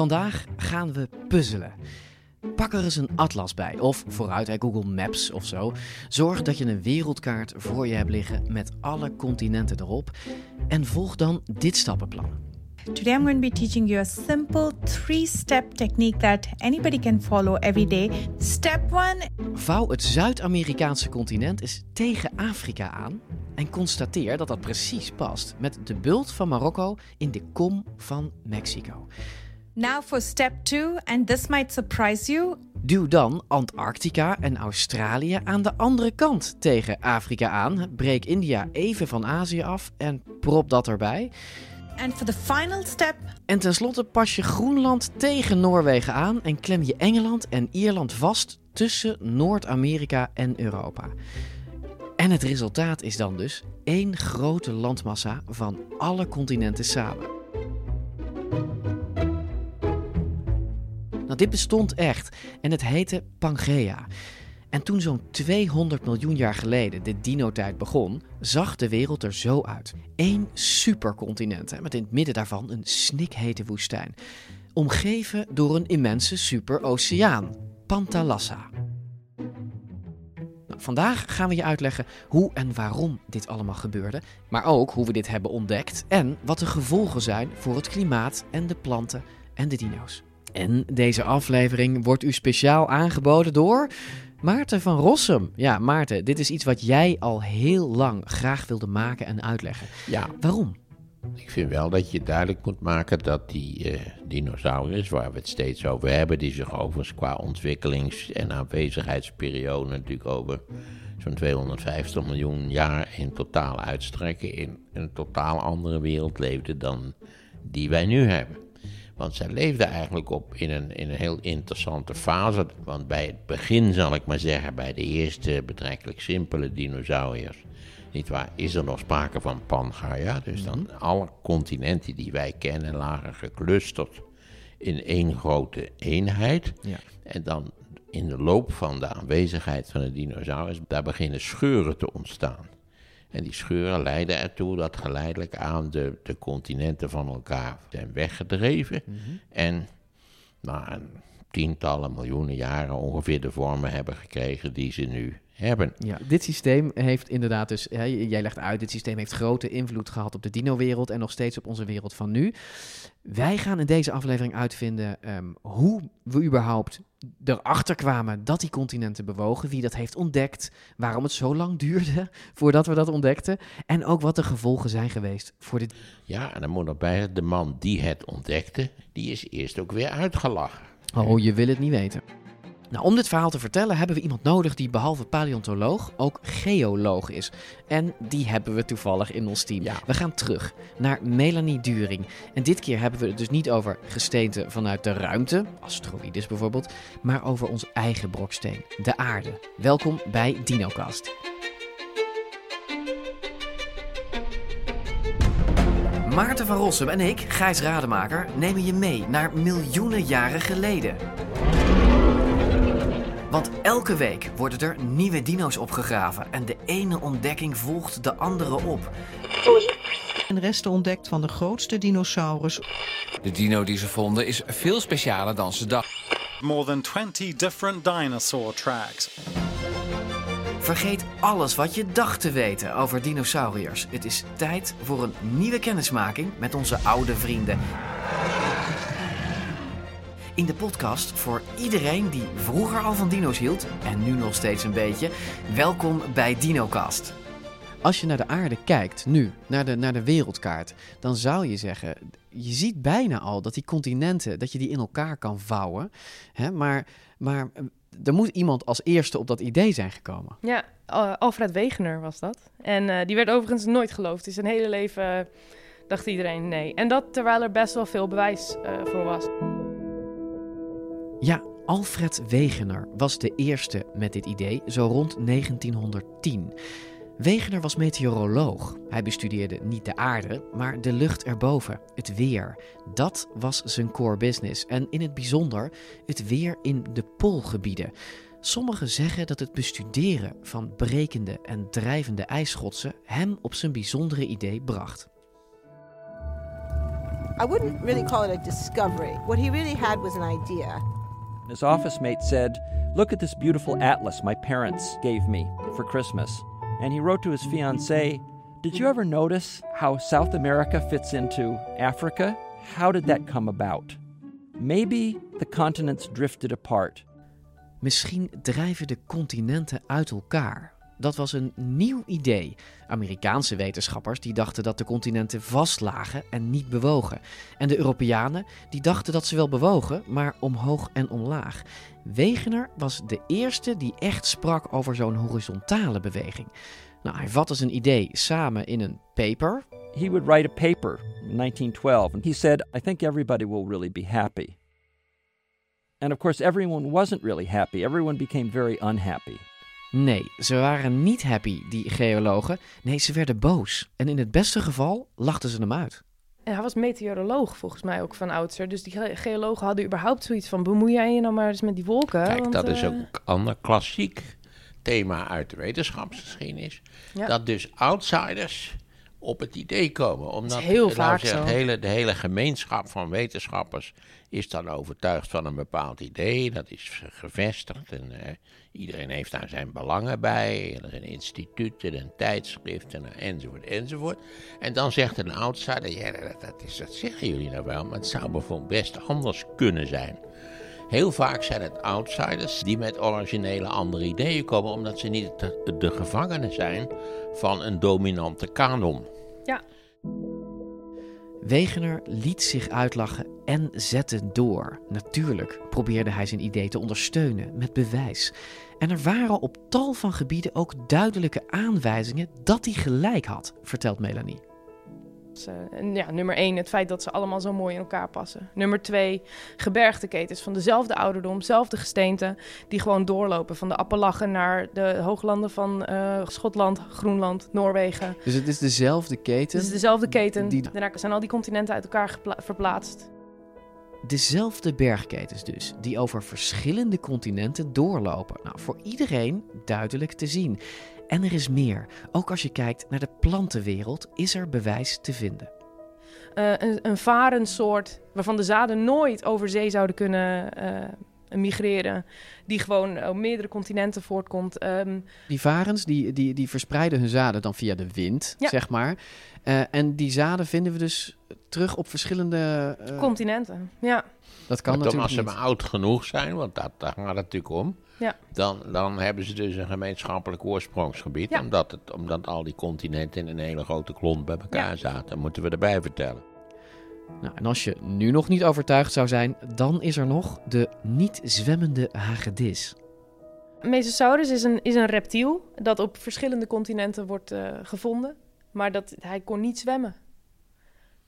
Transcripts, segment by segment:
Vandaag gaan we puzzelen. Pak er eens een atlas bij, of vooruit uit Google Maps of zo. Zorg dat je een wereldkaart voor je hebt liggen met alle continenten erop. En volg dan dit stappenplan. Today, I'm going to be teaching you a simple three step technique that anybody can follow every day. Step one Vouw het Zuid-Amerikaanse continent eens tegen Afrika aan en constateer dat dat precies past met de bult van Marokko in de kom van Mexico. Now for step two, and this might surprise you. Duw dan Antarctica en Australië aan de andere kant tegen Afrika aan. Breek India even van Azië af en prop dat erbij. And for the final step, En tenslotte pas je Groenland tegen Noorwegen aan en klem je Engeland en Ierland vast tussen Noord-Amerika en Europa. En het resultaat is dan dus één grote landmassa van alle continenten samen. Dit bestond echt en het heette Pangea. En toen zo'n 200 miljoen jaar geleden de dino-tijd begon, zag de wereld er zo uit. Eén supercontinent, met in het midden daarvan een snikhete woestijn. Omgeven door een immense superoceaan, Pantalassa. Nou, vandaag gaan we je uitleggen hoe en waarom dit allemaal gebeurde, maar ook hoe we dit hebben ontdekt en wat de gevolgen zijn voor het klimaat en de planten en de dino's. En deze aflevering wordt u speciaal aangeboden door Maarten van Rossum. Ja, Maarten, dit is iets wat jij al heel lang graag wilde maken en uitleggen. Ja, Waarom? ik vind wel dat je duidelijk moet maken dat die eh, dinosaurus, waar we het steeds over hebben, die zich overigens qua ontwikkelings- en aanwezigheidsperiode natuurlijk over zo'n 250 miljoen jaar in totaal uitstrekken, in een totaal andere wereld leefden dan die wij nu hebben. Want zij leefden eigenlijk op in een, in een heel interessante fase. Want bij het begin, zal ik maar zeggen, bij de eerste betrekkelijk simpele dinosauriërs, niet waar, is er nog sprake van Pangaea. Dus dan alle continenten die wij kennen lagen geclusterd in één grote eenheid. Ja. En dan in de loop van de aanwezigheid van de dinosaurus, daar beginnen scheuren te ontstaan. En die scheuren leiden ertoe dat geleidelijk aan de, de continenten van elkaar zijn weggedreven. En na tientallen miljoenen jaren ongeveer de vormen hebben gekregen die ze nu hebben. Ja, dit systeem heeft inderdaad dus, hè, jij legt uit, dit systeem heeft grote invloed gehad op de dino-wereld en nog steeds op onze wereld van nu. Wij gaan in deze aflevering uitvinden ehm, hoe we überhaupt erachter kwamen dat die continenten bewogen, wie dat heeft ontdekt, waarom het zo lang duurde voordat we dat ontdekten en ook wat de gevolgen zijn geweest voor dit. Ja, en dan moet erbij, de man die het ontdekte, die is eerst ook weer uitgelachen. Oh, je wil het niet weten. Nou, om dit verhaal te vertellen hebben we iemand nodig die behalve paleontoloog ook geoloog is. En die hebben we toevallig in ons team. Ja. We gaan terug naar Melanie During. En dit keer hebben we het dus niet over gesteente vanuit de ruimte, asteroïdes bijvoorbeeld, maar over ons eigen broksteen, de aarde. Welkom bij DinoCast. Maarten van Rossum en ik, Gijs Rademaker, nemen je mee naar miljoenen jaren geleden. Want elke week worden er nieuwe dino's opgegraven en de ene ontdekking volgt de andere op. en resten ontdekt van de grootste dinosaurus De dino die ze vonden is veel specialer dan ze dachten. more than 20 different dinosaur tracks. Vergeet alles wat je dacht te weten over dinosauriërs. Het is tijd voor een nieuwe kennismaking met onze oude vrienden. In de podcast voor iedereen die vroeger al van dino's hield en nu nog steeds een beetje. Welkom bij DinoCast. Als je naar de aarde kijkt, nu, naar de, naar de wereldkaart, dan zou je zeggen, je ziet bijna al dat die continenten, dat je die in elkaar kan vouwen. Hè? Maar, maar eh, er moet iemand als eerste op dat idee zijn gekomen. Ja, Al- Alfred Wegener was dat. En eh, die werd overigens nooit geloofd. Is zijn hele leven dacht iedereen nee. En dat terwijl er best wel veel bewijs voor was. Ja, Alfred Wegener was de eerste met dit idee, zo rond 1910. Wegener was meteoroloog. Hij bestudeerde niet de aarde, maar de lucht erboven, het weer. Dat was zijn core business en in het bijzonder het weer in de poolgebieden. Sommigen zeggen dat het bestuderen van brekende en drijvende ijsschotsen hem op zijn bijzondere idee bracht. I wouldn't really call it a discovery. What he really had was an idea. His office mate said, Look at this beautiful atlas my parents gave me for Christmas. And he wrote to his fiancee, Did you ever notice how South America fits into Africa? How did that come about? Maybe the continents drifted apart. Misschien drijven de continenten uit elkaar. Dat was een nieuw idee. Amerikaanse wetenschappers die dachten dat de continenten vast lagen en niet bewogen. En de Europeanen die dachten dat ze wel bewogen, maar omhoog en omlaag. Wegener was de eerste die echt sprak over zo'n horizontale beweging. Nou, hij vatte zijn idee samen in een paper. He would write a paper in 1912 and he said, I think everybody will really be happy. And of course everyone wasn't really happy. Everyone became very unhappy. Nee, ze waren niet happy, die geologen. Nee, ze werden boos. En in het beste geval lachten ze hem uit. En hij was meteoroloog volgens mij ook van oudsher. Dus die geologen hadden überhaupt zoiets van... bemoei jij je nou maar eens met die wolken? Kijk, want, dat is uh... ook een ander klassiek thema uit de wetenschapsgeschiedenis. Ja. Dat dus outsiders op het idee komen. Omdat heel nou vaak zegt, zo. De hele, de hele gemeenschap van wetenschappers is dan overtuigd van een bepaald idee. Dat is gevestigd en uh, iedereen heeft daar zijn belangen bij. Er zijn instituten en tijdschriften enzovoort enzovoort. En dan zegt een outsider, ja dat, dat, is, dat zeggen jullie nou wel, maar het zou bijvoorbeeld best anders kunnen zijn. Heel vaak zijn het outsiders die met originele andere ideeën komen, omdat ze niet de, de gevangenen zijn van een dominante kanon. Ja. Wegener liet zich uitlachen en zette door. Natuurlijk probeerde hij zijn idee te ondersteunen met bewijs. En er waren op tal van gebieden ook duidelijke aanwijzingen dat hij gelijk had, vertelt Melanie. Ja, nummer één, het feit dat ze allemaal zo mooi in elkaar passen. Nummer twee, gebergteketens van dezelfde ouderdom, dezelfde gesteente, die gewoon doorlopen van de Appalachen naar de hooglanden van uh, Schotland, Groenland, Noorwegen. Dus het is dezelfde keten? Het is dezelfde keten. Die... Daarna zijn al die continenten uit elkaar verplaatst. Dezelfde bergketens dus, die over verschillende continenten doorlopen. Nou, voor iedereen duidelijk te zien. En er is meer. Ook als je kijkt naar de plantenwereld, is er bewijs te vinden. Uh, een, een varensoort waarvan de zaden nooit over zee zouden kunnen uh, migreren. Die gewoon op meerdere continenten voortkomt. Um, die varens die, die, die verspreiden hun zaden dan via de wind, ja. zeg maar. Uh, en die zaden vinden we dus terug op verschillende... continenten, ja. Dat kan maar natuurlijk als ze niet. maar oud genoeg zijn, want dat, daar gaat het natuurlijk om. Ja. Dan, dan hebben ze dus een gemeenschappelijk oorsprongsgebied. Ja. Omdat, het, omdat al die continenten in een hele grote klont bij elkaar Ja. zaten. moeten we erbij vertellen. Nou, en als je nu nog niet overtuigd zou zijn, dan is er nog de niet zwemmende hagedis. Mesosaurus is een, is een reptiel dat op verschillende continenten wordt uh, gevonden. Maar dat, hij kon niet zwemmen.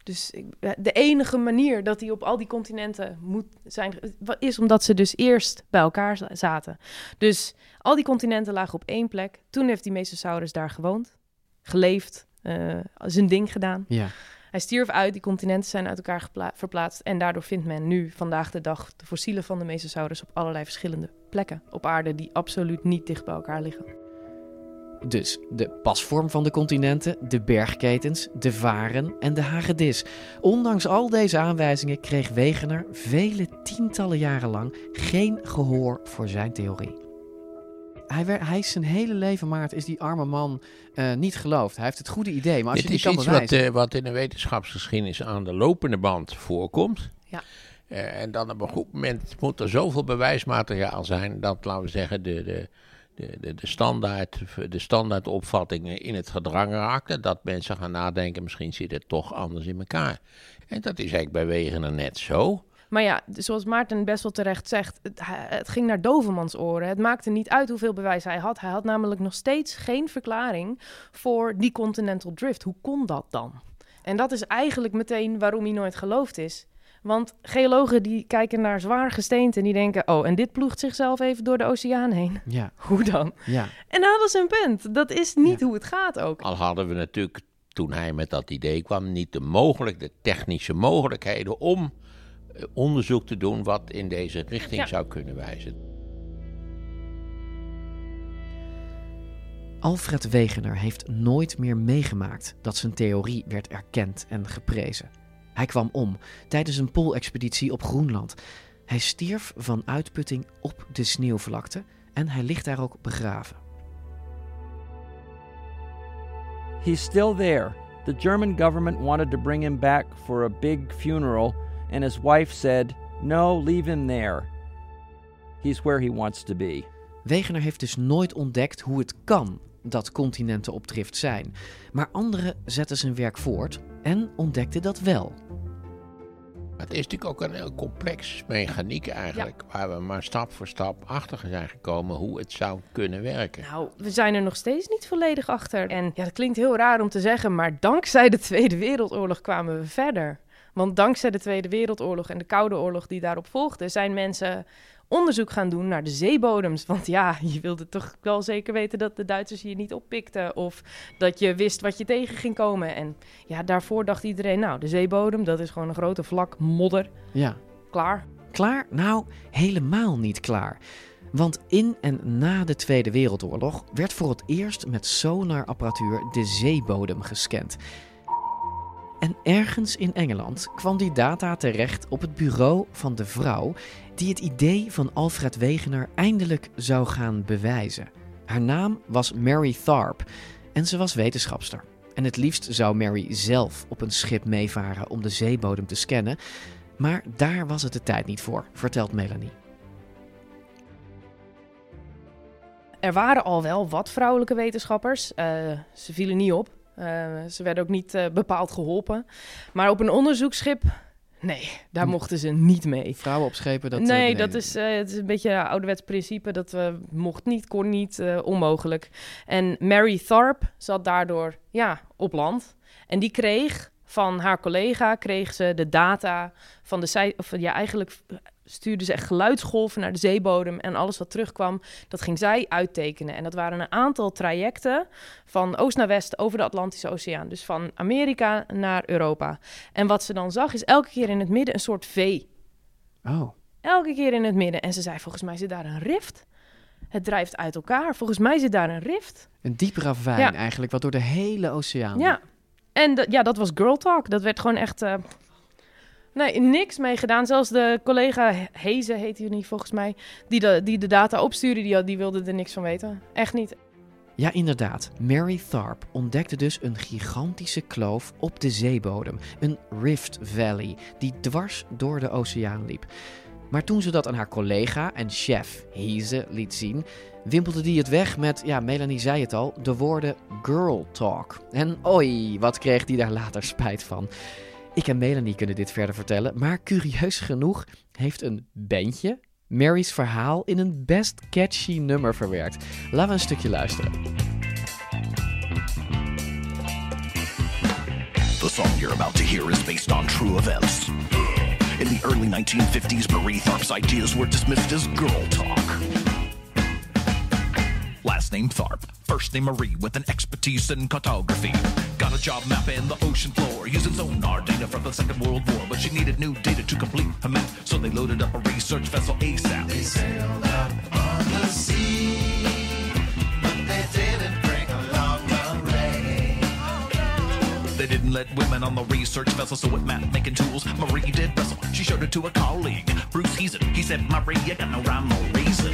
Dus ik, de enige manier dat hij op al die continenten moet zijn, is omdat ze dus eerst bij elkaar zaten. Dus al die continenten lagen op één plek. Toen heeft die Mesosaurus daar gewoond, geleefd, uh, zijn ding gedaan. Ja. Hij stierf uit, die continenten zijn uit elkaar verplaatst. En daardoor vindt men nu, vandaag de dag, de fossielen van de Mesosaurus op allerlei verschillende plekken op aarde die absoluut niet dicht bij elkaar liggen. Dus de pasvorm van de continenten, de bergketens, de varen en de hagedis. Ondanks al deze aanwijzingen kreeg Wegener vele tientallen jaren lang geen gehoor voor zijn theorie. Hij, werd, hij is zijn hele leven, Maart, is die arme man uh, niet geloofd. Hij heeft het goede idee, maar als Dit je is niet kan iets bewijzen... wat, uh, wat in de wetenschapsgeschiedenis aan de lopende band voorkomt. Ja. Uh, en dan op een goed moment moet er zoveel bewijsmateriaal zijn dat, laten we zeggen, de, de, de, de, de, standaard, de standaardopvattingen in het gedrang raken. Dat mensen gaan nadenken, misschien zit het toch anders in elkaar. En dat is eigenlijk bij Wegener net zo. Maar ja, zoals Maarten best wel terecht zegt, het, het, ging naar Dovermans oren. Het maakte niet uit hoeveel bewijs hij had. Hij had namelijk nog steeds geen verklaring voor die continental drift. Hoe kon dat dan? En dat is eigenlijk meteen waarom hij nooit geloofd is. Want geologen die kijken naar zwaar gesteente en die denken... oh, en dit ploegt zichzelf even door de oceaan heen. Ja. Hoe dan? Ja. En hadden ze een punt. Dat is niet hoe het gaat ook. Al hadden we natuurlijk toen hij met dat idee kwam niet de mogelijk, de technische mogelijkheden om eh, onderzoek te doen wat in deze richting Ja. zou kunnen wijzen. Alfred Wegener heeft nooit meer meegemaakt dat zijn theorie werd erkend en geprezen. Hij kwam om tijdens een poolexpeditie op Groenland. Hij stierf van uitputting op de sneeuwvlakte en hij ligt daar ook begraven. He's still there. The German government wanted to bring him back for a big funeral, and his wife said, No, leave him there. He's where he wants to be. Wegener heeft dus nooit ontdekt hoe het kan dat continenten op drift zijn. Maar anderen zetten zijn werk voort en ontdekten dat wel. Het is natuurlijk ook een heel complex mechaniek eigenlijk, waar we maar stap voor stap achter zijn gekomen hoe het zou kunnen werken. Nou, we zijn er nog steeds niet volledig achter. En ja, dat klinkt heel raar om te zeggen, maar dankzij de Tweede Wereldoorlog kwamen we verder. Want dankzij de Tweede Wereldoorlog en de Koude Oorlog die daarop volgde, zijn mensen onderzoek gaan doen naar de zeebodems. Want ja, je wilde toch wel zeker weten dat de Duitsers je niet oppikten. Of dat je wist wat je tegen ging komen. En ja, daarvoor dacht iedereen, nou, de zeebodem, dat is gewoon een grote vlak modder. Ja. Klaar. Klaar? Nou, helemaal niet klaar. Want in en na de Tweede Wereldoorlog werd voor het eerst met sonarapparatuur de zeebodem gescand. En ergens in Engeland kwam die data terecht op het bureau van de vrouw die het idee van Alfred Wegener eindelijk zou gaan bewijzen. Haar naam was Mary Tharp en ze was wetenschapster. En het liefst zou Mary zelf op een schip meevaren om de zeebodem te scannen. Maar daar was het de tijd niet voor, vertelt Melanie. Er waren al wel wat vrouwelijke wetenschappers. Eh, ze vielen niet op. Eh, ze werden ook niet eh, bepaald geholpen. Maar op een onderzoeksschip, nee, daar mochten ze niet mee. Vrouwen op schepen, dat... eh, nee, nee, dat is, het is een beetje een ouderwets principe. Dat mocht niet, kon niet, onmogelijk. En Mary Tharp zat daardoor ja, op land. En die kreeg van haar collega kreeg ze de data van de zij, of ja, eigenlijk stuurde ze echt geluidsgolven naar de zeebodem en alles wat terugkwam, dat ging zij uittekenen. En dat waren een aantal trajecten van oost naar west over de Atlantische Oceaan, dus van Amerika naar Europa. En wat ze dan zag is elke keer in het midden een soort V. Oh. Elke keer in het midden. En ze zei, volgens mij zit daar een rift. Het drijft uit elkaar. Volgens mij zit daar een rift. Een diep ravijn Ja. eigenlijk, wat door de hele oceaan... Ja. En dat- ja, dat was girl talk. Dat werd gewoon echt... eh, Nee, niks mee gedaan. Zelfs de collega Heze, heet hij niet volgens mij, die de, die de data opstuurde, die, die wilde er niks van weten. Echt niet. Ja, inderdaad. Mary Tharp ontdekte dus een gigantische kloof op de zeebodem. Een Rift Valley, die dwars door de oceaan liep. Maar toen ze dat aan haar collega en chef Heze liet zien, wimpelde die het weg met, ja, Melanie zei het al, de woorden girl talk. En oi, wat kreeg die daar later spijt van. Ik en Melanie kunnen dit verder vertellen, maar curieus genoeg heeft een bandje Mary's verhaal in een best catchy nummer verwerkt. Laten we een stukje luisteren. The song you're about to hear is based on true events. In the early 1950s, Marie Tharp's ideas were dismissed as girl talk. Last name Tharp, first name Marie with an expertise in cartography. Got a job mapping the ocean floor using sonar data from the Second World War, but she needed new data to complete her map, so they loaded up a research vessel ASAP. They sailed out on the sea, but they didn't bring along Marie. They didn't let women on the research vessel, so with map making tools, Marie did wrestle. She showed it to a colleague, Bruce Heason. He said, Marie, you got no rhyme or reason.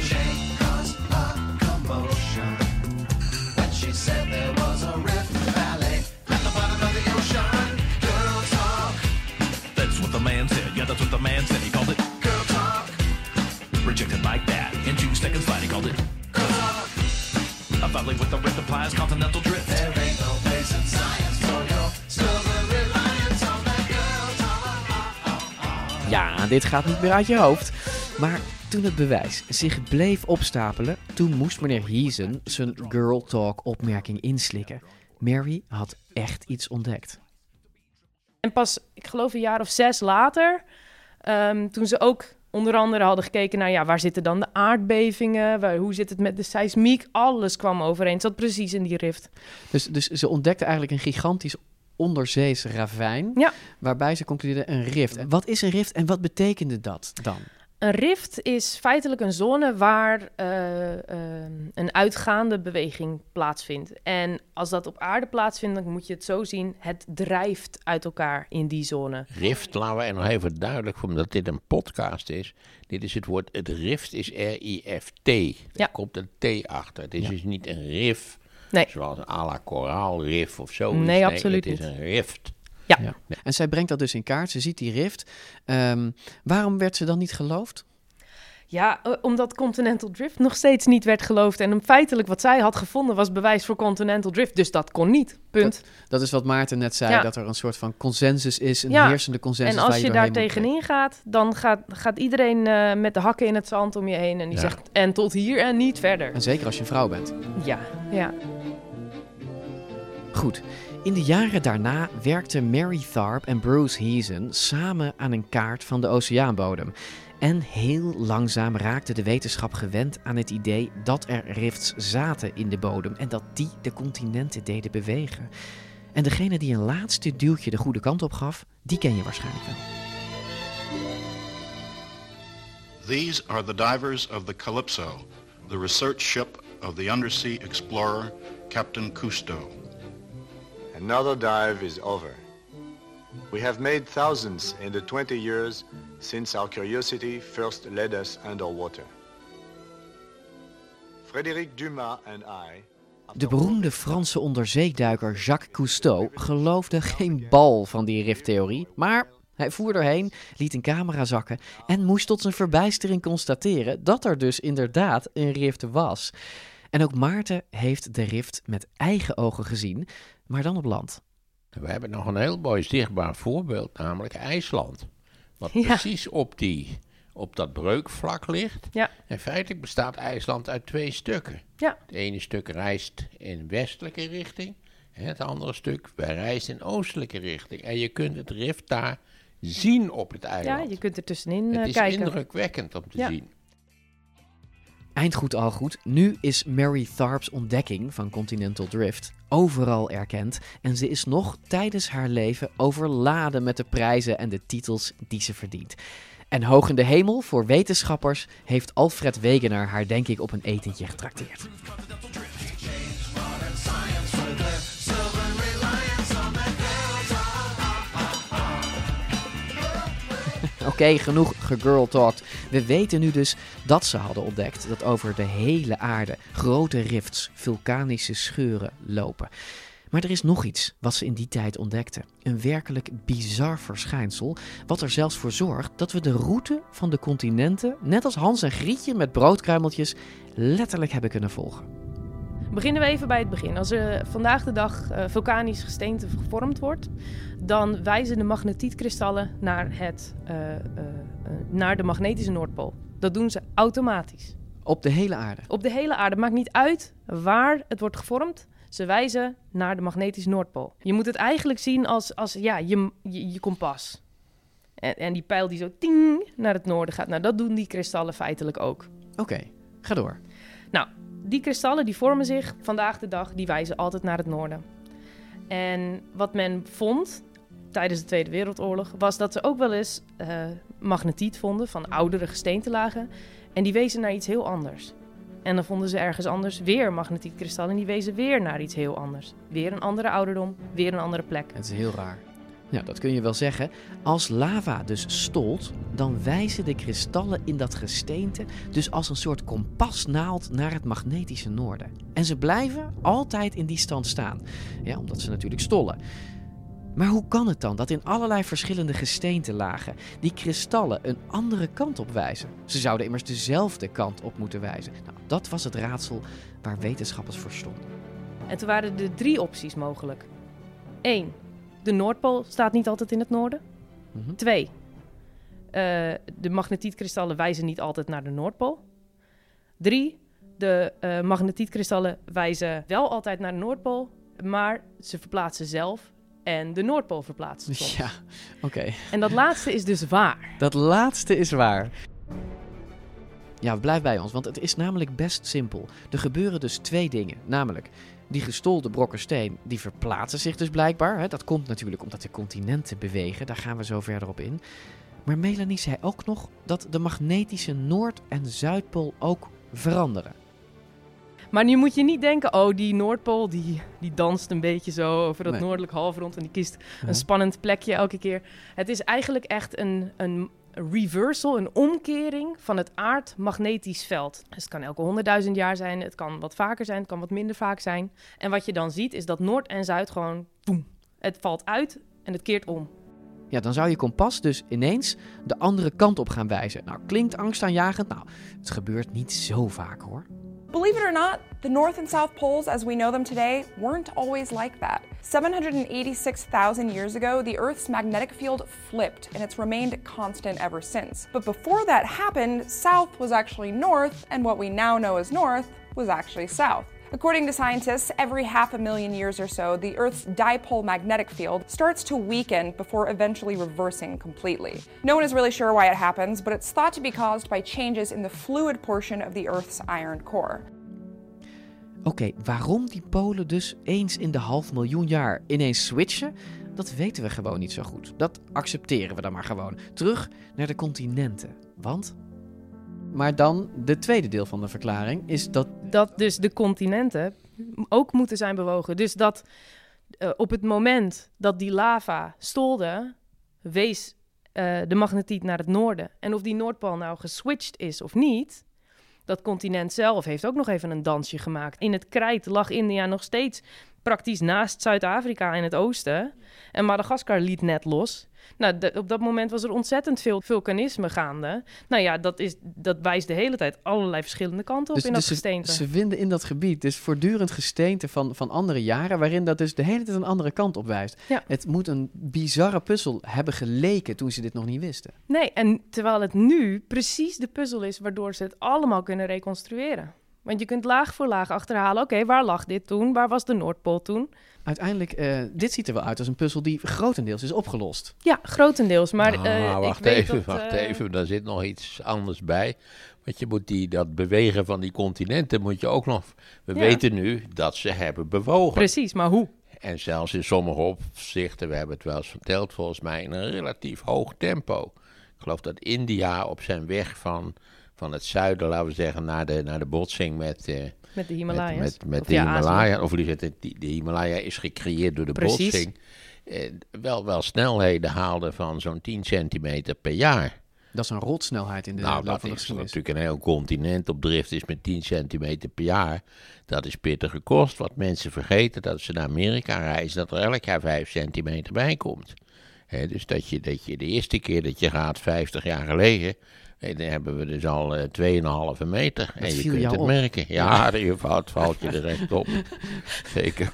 When she said there was a rift valley at the bottom of the ocean. Girl talk. That's what the man said. Yeah, that's what the man said. He called it girl talk. Rejected like that. In two seconds flat, he called it girl talk. A valley with a rift implies continental drift. There ain't no place in science for your stubborn reliance on that girl talk. Ja, dit gaat niet meer uit je hoofd. Maar toen het bewijs zich bleef opstapelen, toen moest meneer Heesen zijn girl talk opmerking inslikken. Mary had echt iets ontdekt. En pas, ik geloof een jaar of zes later, ehm, toen ze ook onder andere hadden gekeken naar ja, waar zitten dan de aardbevingen, waar, hoe zit het met de seismiek, alles kwam overeen. Het zat precies in die rift. Dus, dus ze ontdekten eigenlijk een gigantisch onderzeese ravijn, Ja. waarbij ze concludeerden een rift. En wat is een rift en wat betekende dat dan? Een rift is feitelijk een zone waar eh, ehm, een uitgaande beweging plaatsvindt. En als dat op aarde plaatsvindt, dan moet je het zo zien: het drijft uit elkaar in die zone. Rift, laten we er nog even duidelijk voor, omdat dit een podcast is. Dit is het woord, het rift is R-I-F-T. Er komt een T achter. Het is dus niet een rif, Nee. zoals een à la koraalrif of zo. Nee, absoluut Het is niet. een rift. Ja. En zij brengt dat dus in kaart, ze ziet die rift. Ehm, waarom werd ze dan niet geloofd? Ja, eh, omdat Continental Drift nog steeds niet werd geloofd. En feitelijk wat zij had gevonden was bewijs voor Continental Drift. Dus dat kon niet. Punt. Dat is wat Maarten net zei, Ja. dat er een soort van consensus is, een Ja, heersende consensus. En als waar je daar tegenin gaat, dan gaat, gaat iedereen eh, met de hakken in het zand om je heen. En die Ja. zegt, en tot hier en niet verder. En zeker als je een vrouw bent. Ja, ja. Goed. In de jaren daarna werkten Mary Tharp en Bruce Heason samen aan een kaart van de oceaanbodem. En heel langzaam raakte de wetenschap gewend aan het idee dat er rifts zaten in de bodem en dat die de continenten deden bewegen. En degene die een laatste duwtje de goede kant op gaf, die ken je waarschijnlijk wel. These are the divers of the Calypso, the research ship of the undersea explorer Captain Cousteau. Another dive is over. We have made thousands in the 20 years since our curiosity first led us underwater. Frédéric Dumas and I De beroemde Franse onderzeeduiker Jacques Cousteau geloofde geen bal van die rifttheorie, maar hij voer erheen, liet een camera zakken en moest tot zijn verbijstering constateren dat er dus inderdaad een rift was. En ook Maarten heeft de rift met eigen ogen gezien, maar dan op land. We hebben nog een heel mooi zichtbaar voorbeeld, namelijk IJsland. Wat Ja. precies op, die, op dat breukvlak ligt. Ja. En feitelijk bestaat IJsland uit twee stukken. Ja. Het ene stuk reist in westelijke richting. En het andere stuk reist in oostelijke richting. En je kunt het rift daar zien op het ja, eiland. je kunt er tussenin het eh, is kijken. indrukwekkend om te Ja. zien. Eindgoed al goed, nu is Mary Tharp's ontdekking van Continental Drift overal erkend en ze is nog tijdens haar leven overladen met de prijzen en de titels die ze verdient. En hoog in de hemel voor wetenschappers heeft Alfred Wegener haar denk ik op een etentje getrakteerd. Oké, genoeg gegirl talked. We weten nu dus dat ze hadden ontdekt dat over de hele aarde grote rifts, vulkanische scheuren lopen. Maar er is nog iets wat ze in die tijd ontdekten. Een werkelijk bizar verschijnsel, wat er zelfs voor zorgt dat we de route van de continenten, net als Hans en Grietje met broodkruimeltjes, letterlijk hebben kunnen volgen. Beginnen we even bij het begin. Als er vandaag de dag eh, vulkanisch gesteente gevormd wordt, dan wijzen de magnetietkristallen naar, het, eh, eh, naar de magnetische Noordpool. Dat doen ze automatisch. Op de hele aarde. Op de hele aarde. Maakt niet uit waar het wordt gevormd. Ze wijzen naar de magnetische Noordpool. Je moet het eigenlijk zien als, als ja, je, je, je kompas. En, en die pijl die zo ting naar het noorden gaat. Nou, dat doen die kristallen feitelijk ook. Oké, ga door. Die kristallen die vormen zich vandaag de dag, die wijzen altijd naar het noorden. En wat men vond tijdens de Tweede Wereldoorlog, was dat ze ook wel eens eh, magnetiet vonden van oudere gesteentelagen. En die wezen naar iets heel anders. En dan vonden ze ergens anders weer magnetietkristallen en die wezen weer naar iets heel anders. Weer een andere ouderdom, weer een andere plek. Het is heel raar. Ja, dat kun je wel zeggen. Als lava dus stolt, dan wijzen de kristallen in dat gesteente dus als een soort kompasnaald naar het magnetische noorden. En ze blijven altijd in die stand staan. Ja, omdat ze natuurlijk stollen. Maar hoe kan het dan dat in allerlei verschillende gesteentelagen die kristallen een andere kant op wijzen? Ze zouden immers dezelfde kant op moeten wijzen. Nou, dat was het raadsel waar wetenschappers voor stonden. En toen waren er drie opties mogelijk. Eén, de Noordpool staat niet altijd in het noorden. Mhm. Twee, eh, de magnetietkristallen wijzen niet altijd naar de Noordpool. Drie, de eh magnetietkristallen wijzen wel altijd naar de Noordpool, maar ze verplaatsen zelf en de Noordpool verplaatst. Ja, oké. En dat laatste is dus waar. Dat laatste is waar. Ja, blijf bij ons, want het is namelijk best simpel. Er gebeuren dus twee dingen. Namelijk, die gestolde brokken steen, die verplaatsen zich dus blijkbaar. Hè? Dat komt natuurlijk omdat de continenten bewegen, daar gaan we zo verder op in. Maar Melanie zei ook nog dat de magnetische Noord- en Zuidpool ook veranderen. Maar nu moet je niet denken, oh, die Noordpool die, die danst een beetje zo over dat Nee. noordelijk halfrond en die kiest een spannend plekje elke keer. Het is eigenlijk echt een, een reversal, een omkering van het aardmagnetisch veld. Dus het kan elke honderdduizend jaar zijn, het kan wat vaker zijn, het kan wat minder vaak zijn. En wat je dan ziet is dat Noord en Zuid gewoon, boem, het valt uit en het keert om. Ja, dan zou je kompas dus ineens de andere kant op gaan wijzen. Nou, klinkt angstaanjagend? Nou, het gebeurt niet zo vaak hoor. Believe it or not, the North and South poles as we know them today weren't always like that. 786,000 years ago, the Earth's magnetic field flipped and it's remained constant ever since. But before that happened, south was actually north, and what we now know as north was actually south. According to scientists, every half a million years or so, the Earth's dipole magnetic field starts to weaken before eventually reversing completely. No one is really sure why it happens, but it's thought to be caused by changes in the fluid portion of the Earth's iron core. Oké, waarom die polen dus eens in de half miljoen jaar ineens switchen, dat weten we gewoon niet zo goed. Dat accepteren we dan maar gewoon. Terug naar de continenten. Want. Maar dan, de tweede deel van de verklaring is dat. Dat dus de continenten ook moeten zijn bewogen. Dus dat eh, op het moment dat die lava stolde, wees eh, de magnetiet naar het noorden. En of die Noordpool nou geswitcht is of niet, dat continent zelf heeft ook nog even een dansje gemaakt. In het krijt lag India nog steeds praktisch naast Zuid-Afrika in het oosten. En Madagaskar liet net los. Nou, de- op dat moment was er ontzettend veel vulkanisme gaande. Nou ja, dat, is, dat wijst de hele tijd allerlei verschillende kanten op in dat ze, gesteente. ze vinden in dat gebied dus voortdurend gesteente van, van andere jaren, waarin dat dus de hele tijd een andere kant op wijst. Ja. Het moet een bizarre puzzel hebben geleken toen ze dit nog niet wisten. Nee, en terwijl het nu precies de puzzel is waardoor ze het allemaal kunnen reconstrueren. Want je kunt laag voor laag achterhalen, oké, waar lag dit toen? Waar was de Noordpool toen? Uiteindelijk, eh, dit ziet er wel uit als een puzzel die grotendeels is opgelost. Ja, grotendeels. Maar Nou, eh, wacht ik weet even, dat, wacht eh, even. Daar zit nog iets anders bij. Want je moet die, dat bewegen van die continenten moet je ook nog... We Ja. weten nu dat ze hebben bewogen. Precies, maar hoe? En zelfs in sommige opzichten, we hebben het wel eens verteld volgens mij, in een relatief hoog tempo. Ik geloof dat India op zijn weg van, van het zuiden, laten we zeggen, naar de, naar de botsing met... Met de Himalaya's. Met, met Of de ja, Azië. Himalaya, of liever, de, de Himalaya is gecreëerd door de Precies. botsing. Eh, wel, wel snelheden haalde van zo'n 10 centimeter per jaar. Dat is een rotsnelheid in de Nou, loop dat van de is geschiedenis. natuurlijk een heel continent op drift is met 10 centimeter per jaar. Dat is pittige kost. Wat mensen vergeten, dat ze naar Amerika reizen, dat er elk jaar 5 centimeter bij komt. Hè, dus dat je, dat je de eerste keer dat je gaat, 50 jaar geleden, dan hebben we dus al eh 2,5 meter. en je kunt het op. merken. Ja, je valt, valt je er echt op. Zeker.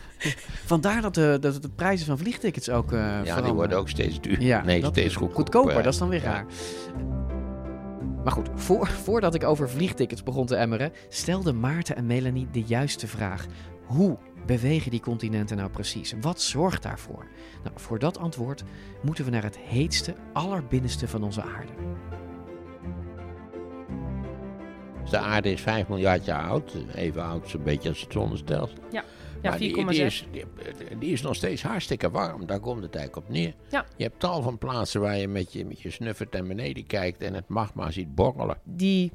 Vandaar dat de, dat de prijzen van vliegtickets ook eh Ja, die worden ook steeds duur. Ja, nee, dat- steeds goedkoper. goedkoper. Dat is dan weer raar. Maar goed, voor, voordat ik over vliegtickets begon te emmeren, stelden Maarten en Melanie de juiste vraag. Hoe bewegen die continenten nou precies? Wat zorgt daarvoor? Nou, voor dat antwoord moeten we naar het heetste, allerbinnenste van onze aarde. Dus de aarde is 5 miljard jaar oud. Even oud zo'n beetje als het zonnestelsel. Ja, ja Maar die, 4,6. die, is, die, die is nog steeds hartstikke warm. Daar komt het eigenlijk op neer. Ja. Je hebt tal van plaatsen waar je met je, met je snuffert naar beneden kijkt en het magma ziet borrelen. die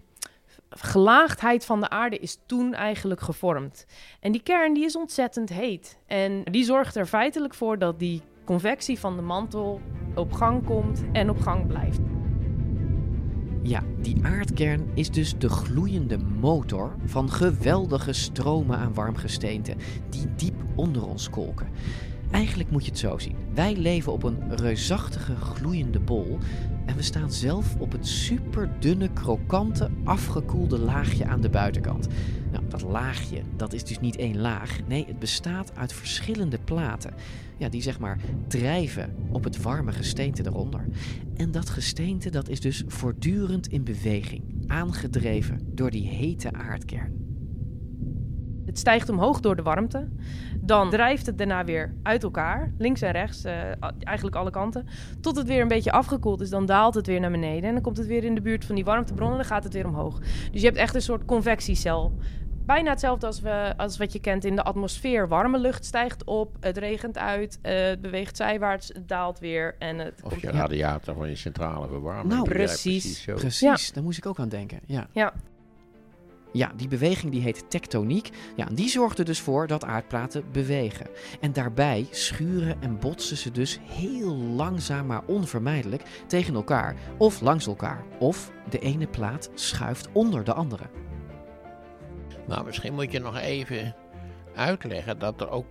gelaagdheid van de aarde is toen eigenlijk gevormd. En die kern die is ontzettend heet. En die zorgt er feitelijk voor dat die convectie van de mantel op gang komt en op gang blijft. Ja, die aardkern is dus de gloeiende motor van geweldige stromen aan warm gesteente die diep onder ons kolken. Eigenlijk moet je het zo zien. Wij leven op een reusachtige gloeiende bol en we staan zelf op het superdunne, krokante, afgekoelde laagje aan de buitenkant. Nou, dat laagje, dat is dus niet één laag. Nee, het bestaat uit verschillende platen. Ja, die zeg maar drijven op het warme gesteente eronder. En dat gesteente dat is dus voortdurend in beweging, aangedreven door die hete aardkern. Het stijgt omhoog door de warmte. Dan drijft het daarna weer uit elkaar, links en rechts, uh, eigenlijk alle kanten. Tot het weer een beetje afgekoeld is, dan daalt het weer naar beneden. En dan komt het weer in de buurt van die warmtebronnen en dan gaat het weer omhoog. Dus je hebt echt een soort convectiecel bijna hetzelfde als, we, als wat je kent in de atmosfeer. Warme lucht stijgt op, het regent uit, uh, het beweegt zijwaarts, het daalt weer. En het of je radiator van je centrale verwarming. Nou, precies. precies, precies ja. daar moest ik ook aan denken. Ja. ja. Ja, die beweging die heet tektoniek. Ja, en die zorgt er dus voor dat aardplaten bewegen. En daarbij schuren en botsen ze dus heel langzaam maar onvermijdelijk tegen elkaar of langs elkaar. Of de ene plaat schuift onder de andere. Nou, misschien moet je nog even uitleggen dat er ook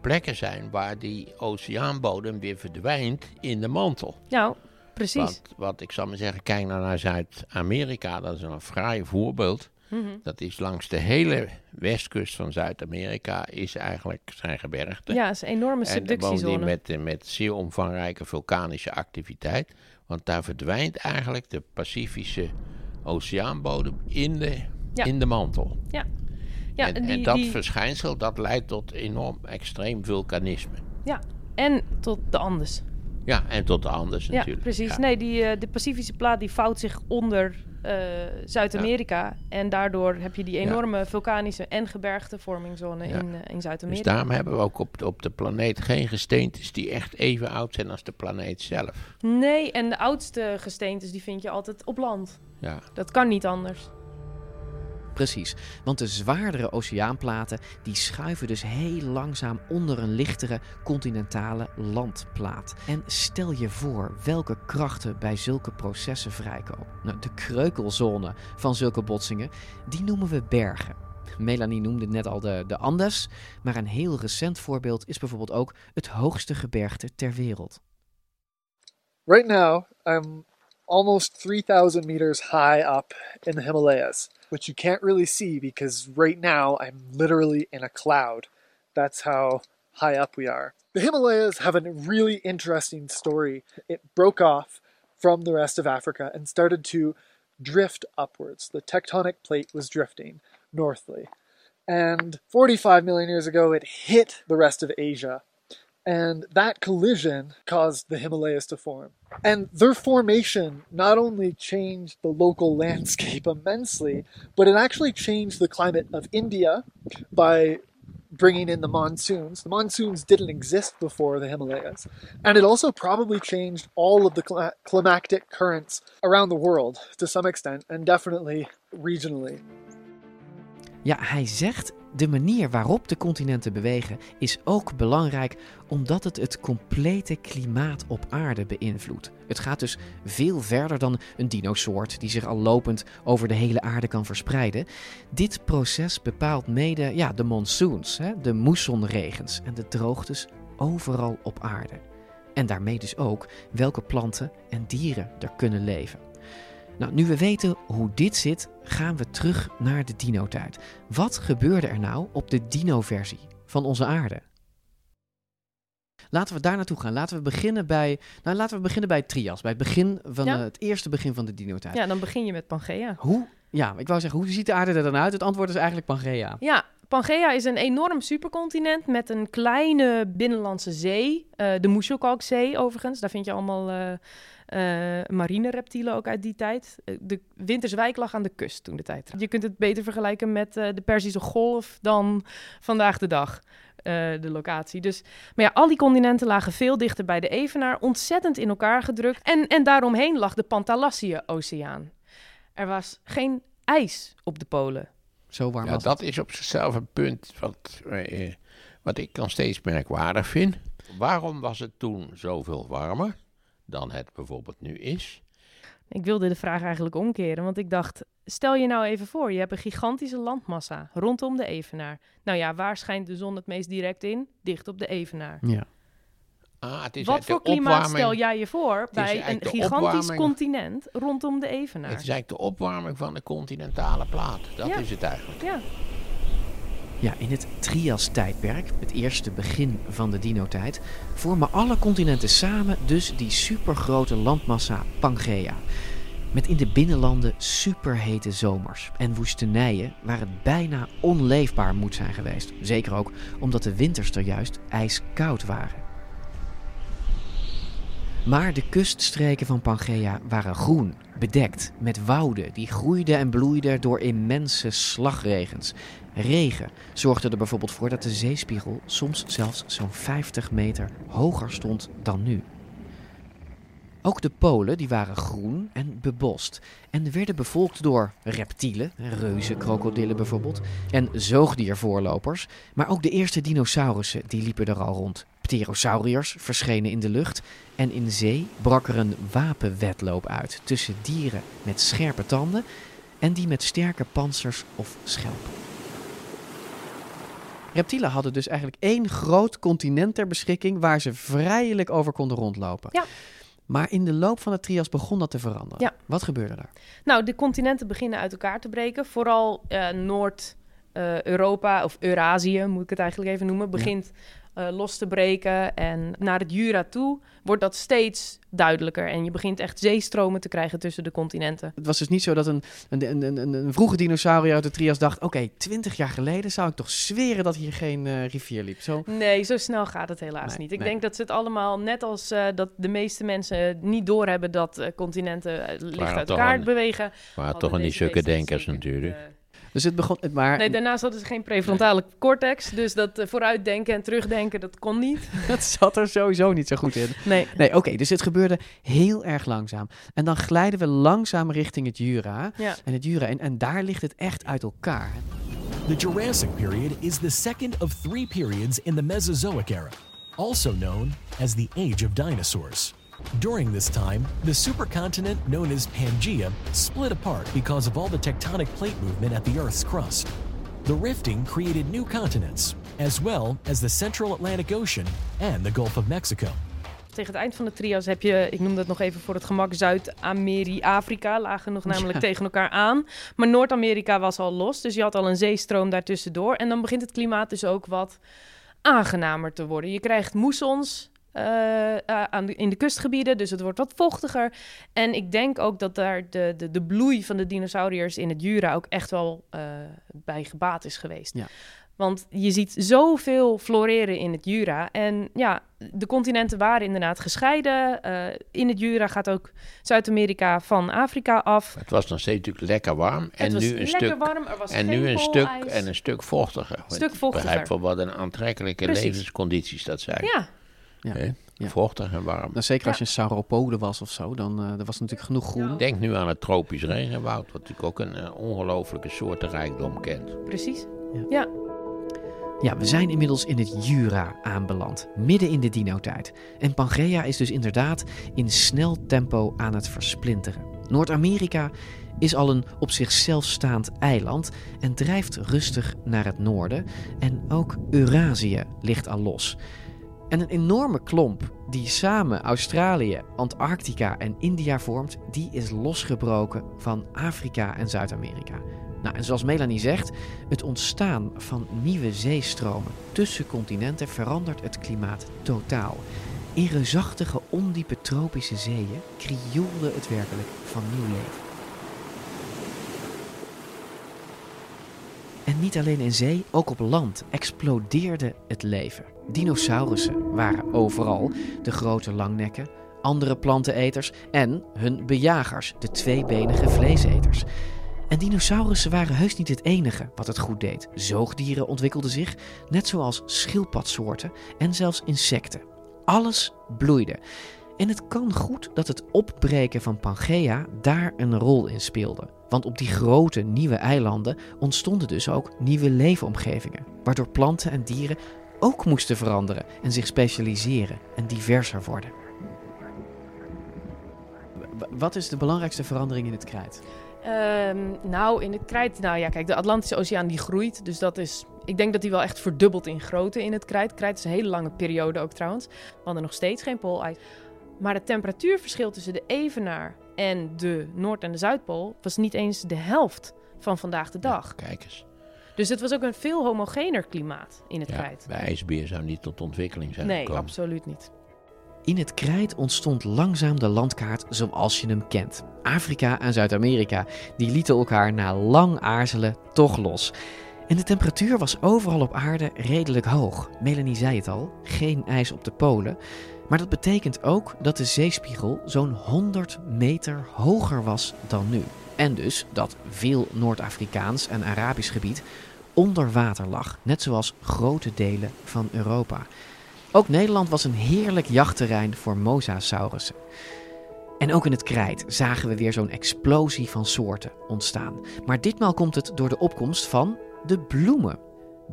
plekken zijn waar die oceaanbodem weer verdwijnt in de mantel. Nou, precies. Want, wat ik zal maar zeggen, kijk nou naar Zuid-Amerika, dat is een fraai voorbeeld. Mhm. Dat is langs de hele westkust van Zuid-Amerika is eigenlijk zijn gebergte. Ja, is een enorme subductiezone. En met, met zeer omvangrijke vulkanische activiteit. Want daar verdwijnt eigenlijk de Pacifische oceaanbodem in de, in de mantel. Ja. ja en, en dat verschijnsel dat leidt tot enorm extreem vulkanisme. Ja, en tot de Andes. Ja, en tot de Andes ja, natuurlijk. Precies. Nee, die, uh, de Pacifische plaat die vouwt zich onder uh, Zuid-Amerika. En daardoor heb je die enorme vulkanische en gebergtevormingzone in, uh, in Zuid-Amerika. Dus daarom hebben we ook op de, op de planeet geen gesteentes die echt even oud zijn als de planeet zelf. Nee, en de oudste gesteentes die vind je altijd op land. Ja. Dat kan niet anders. Precies, want de zwaardere oceaanplaten die schuiven dus heel langzaam onder een lichtere continentale landplaat. En stel je voor welke krachten bij zulke processen vrijkomen. Nou, de kreukelzone van zulke botsingen, die noemen we bergen. Melanie noemde net al de, de Andes, maar een heel recent voorbeeld is bijvoorbeeld ook het hoogste gebergte ter wereld. Right now, I'm almost 3000 meters high up in the Himalayas. which you can't really see because right now I'm literally in a cloud. That's how high up we are. The Himalayas have a really interesting story. It broke off from the rest of Africa and started to drift upwards. The tectonic plate was drifting northly. And 45 million years ago, it hit the rest of Asia and that collision caused the Himalayas to form. And their formation not only changed the local landscape immensely, but it actually changed the climate of India by bringing in the monsoons. The monsoons didn't exist before the Himalayas. And it also probably changed all of the climatic currents around the world to some extent, and definitely regionally. Ja, hij zegt de manier waarop de continenten bewegen is ook belangrijk omdat het het complete klimaat op aarde beïnvloedt. Het gaat dus veel verder dan een dinosoort die zich al lopend over de hele aarde kan verspreiden. Dit proces bepaalt mede ja, de monsoons, de moessonregens en de droogtes overal op aarde. En daarmee dus ook welke planten en dieren er kunnen leven. Nou, nu we weten hoe dit zit, gaan we terug naar de dino-tijd. Wat gebeurde er nou op de dino-versie van onze aarde? Laten we daar naartoe gaan. Laten we beginnen bij, nou, laten we beginnen bij het trias, bij het begin van Ja. eh, het eerste begin van de dino-tijd. Ja, dan begin je met Pangea. Hoe? Ja, ik wou zeggen, hoe ziet de aarde er dan uit? Het antwoord is eigenlijk Pangea. Ja, Pangea is een enorm supercontinent met een kleine binnenlandse zee. eh, de Moesjelkalkzee overigens. Daar vind je allemaal eh, marine reptielen ook uit die tijd. Eh, de Winterswijk lag aan de kust toen de tijd. Je kunt het beter vergelijken met eh, de Perzische Golf dan vandaag de dag. eh, de locatie. Dus, maar ja, al die continenten lagen veel dichter bij de Evenaar, ontzettend in elkaar gedrukt. En, en daaromheen lag de Pantalassië-oceaan. Er was geen ijs op de polen. Zo warm Ja, was dat het. is op zichzelf een punt wat, eh, wat ik dan steeds merkwaardig vind. Waarom was het toen zoveel warmer dan het bijvoorbeeld nu is? Ik wilde de vraag eigenlijk omkeren, want ik dacht, stel je nou even voor, je hebt een gigantische landmassa rondom de Evenaar. Nou ja, waar schijnt de zon het meest direct in? Dicht op de Evenaar. Ja. Ah, het is Wat voor klimaat opwarming- stel jij je voor bij een gigantisch continent rondom de Evenaar? Het is eigenlijk de opwarming van de continentale plaat. Dat Ja. is het eigenlijk. Ja. Ja, in het Trias-tijdperk, het eerste begin van de dino-tijd, vormen alle continenten samen dus die supergrote landmassa Pangea. Met in de binnenlanden superhete zomers en woestenijen waar het bijna onleefbaar moet zijn geweest. Zeker ook omdat de winters er juist ijskoud waren. Maar de kuststreken van Pangea waren groen, bedekt met wouden die groeiden en bloeiden door immense slagregens. Regen zorgde er bijvoorbeeld voor dat de zeespiegel soms zelfs zo'n 50 meter hoger stond dan nu. Ook de polen die waren groen en bebost en werden bevolkt door reptielen, reuzenkrokodillen bijvoorbeeld, en zoogdiervoorlopers, maar ook de eerste dinosaurussen die liepen er al rond. Pterosauriërs verschenen in de lucht en in zee brak er een wapenwedloop uit tussen dieren met scherpe tanden en die met sterke pansers of schelpen. Reptielen hadden dus eigenlijk één groot continent ter beschikking waar ze vrijelijk over konden rondlopen. Ja. Maar in de loop van de trias begon dat te veranderen. Ja. Wat gebeurde er? Nou, de continenten beginnen uit elkaar te breken. Vooral eh, Noord-Europa, of Eurazië moet ik het eigenlijk even noemen, begint eh, los te breken. En naar het Jura toe wordt dat steeds duidelijker. En je begint echt zeestromen te krijgen tussen de continenten. Het was dus niet zo dat een, een, een, een, een vroege dinosaurier uit de trias dacht... oké, twintig jaar geleden zou ik toch zweren dat hier geen eh, rivier liep. Zo... Nee, zo snel gaat het helaas Nee, niet. Ik nee. denk dat ze het allemaal, net als eh, dat de meeste mensen niet doorhebben dat eh, continenten licht uit elkaar bewegen. Maar toch niet zulke denkers natuurlijk. Dus het begon... het- Maar Nee, daarnaast hadden ze geen prefrontale cortex, dus dat eh, vooruitdenken en terugdenken, dat kon niet. dat zat er sowieso niet zo goed in. Nee. Nee, oké, dus het gebeurde heel erg langzaam. En dan glijden we langzaam richting het Jura. Ja. En het Jura, en, en daar ligt het echt uit elkaar. The Jurassic period is the second of three periods in the Mesozoic era, also known as the Age of Dinosaurs. During this time, the supercontinent known as Pangaea split apart because of all the tectonic plate movement at the Earth's crust. The rifting created new continents, as well as the Central Atlantic Ocean and the Gulf of Mexico. Tegen het eind van de trias heb je, ik noem dat nog even voor het gemak, Zuid-Amerika, lagen nog namelijk Ja. tegen elkaar aan. Maar Noord-Amerika was al los, dus je had al een zeestroom daartussendoor. En dan begint het klimaat dus ook wat aangenamer te worden. Je krijgt moessons eh, eh, aan de- in de kustgebieden, dus het wordt wat vochtiger. En ik denk ook dat daar de, de, de bloei van de dinosauriërs in het Jura ook echt wel eh, bij gebaat is geweest. Ja. Want je ziet zoveel floreren in het Jura. En ja, de continenten waren inderdaad gescheiden. In het Jura gaat ook Zuid-Amerika van Afrika af. Het was nog steeds natuurlijk lekker warm. En was nu een stuk, warm, er was en nu een stuk, en een stuk vochtiger. Want Stuk Ik vochtiger. begrijp wel wat een aantrekkelijke Precies. levenscondities dat zijn. Ja. Ja. Hè? Ja. Vochtig en warm. Nou, zeker als je een sauropode was of zo, dan eh er was natuurlijk genoeg groen. Denk nu aan het tropisch regenwoud, wat natuurlijk ook een eh, ongelooflijke soortenrijkdom kent. Precies. Ja. Ja, we zijn inmiddels in het Jura aanbeland, midden in de dino-tijd. En Pangea is dus inderdaad in snel tempo aan het versplinteren. Noord-Amerika is al een op zichzelf staand eiland en drijft rustig naar het noorden. En ook Eurazië ligt al los. En een enorme klomp die samen Australië, Antarctica en India vormt, die is losgebroken van Afrika en Zuid-Amerika. Nou, en zoals Melanie zegt, het ontstaan van nieuwe zeestromen tussen continenten verandert het klimaat totaal. In reusachtige, ondiepe tropische zeeën krioelde het werkelijk van nieuw leven. En niet alleen in zee, ook op land explodeerde het leven. Dinosaurussen waren overal, de grote langnekken, andere planteneters en hun bejagers, de tweebenige vleeseters. En dinosaurussen waren heus niet het enige wat het goed deed. Zoogdieren ontwikkelden zich, net zoals schildpadsoorten en zelfs insecten. Alles bloeide. En het kan goed dat het opbreken van Pangea daar een rol in speelde. Want op die grote nieuwe eilanden ontstonden dus ook nieuwe leefomgevingen, waardoor planten en dieren ook moesten veranderen en zich specialiseren en diverser worden. Wat is de belangrijkste verandering in het krijt? Ehm, nou, in het krijt... Nou ja, kijk, de Atlantische Oceaan die groeit. Dus dat is... Ik denk dat die wel echt verdubbelt in grootte in het krijt. Krijt is een hele lange periode ook trouwens. We hadden nog steeds geen poolijs. Maar het temperatuurverschil tussen de Evenaar en de Noord- en de Zuidpool... was niet eens de helft van vandaag de dag. Kijk eens. Dus het was ook een veel homogener klimaat in het Ja, krijt. bij ijsbeer zou niet tot ontwikkeling zijn Nee, gekomen. absoluut niet. In het krijt ontstond langzaam de landkaart zoals je hem kent. Afrika en Zuid-Amerika, die lieten elkaar na lang aarzelen toch los. En de temperatuur was overal op aarde redelijk hoog. Melanie zei het al, geen ijs op de polen. Maar dat betekent ook dat de zeespiegel zo'n 100 meter hoger was dan nu. En dus dat veel Noord-Afrikaans en Arabisch gebied onder water lag, net zoals grote delen van Europa. Ook Nederland was een heerlijk jachtterrein voor mosasaurussen. En ook in het krijt zagen we weer zo'n explosie van soorten ontstaan. Maar ditmaal komt het door de opkomst van de bloemen.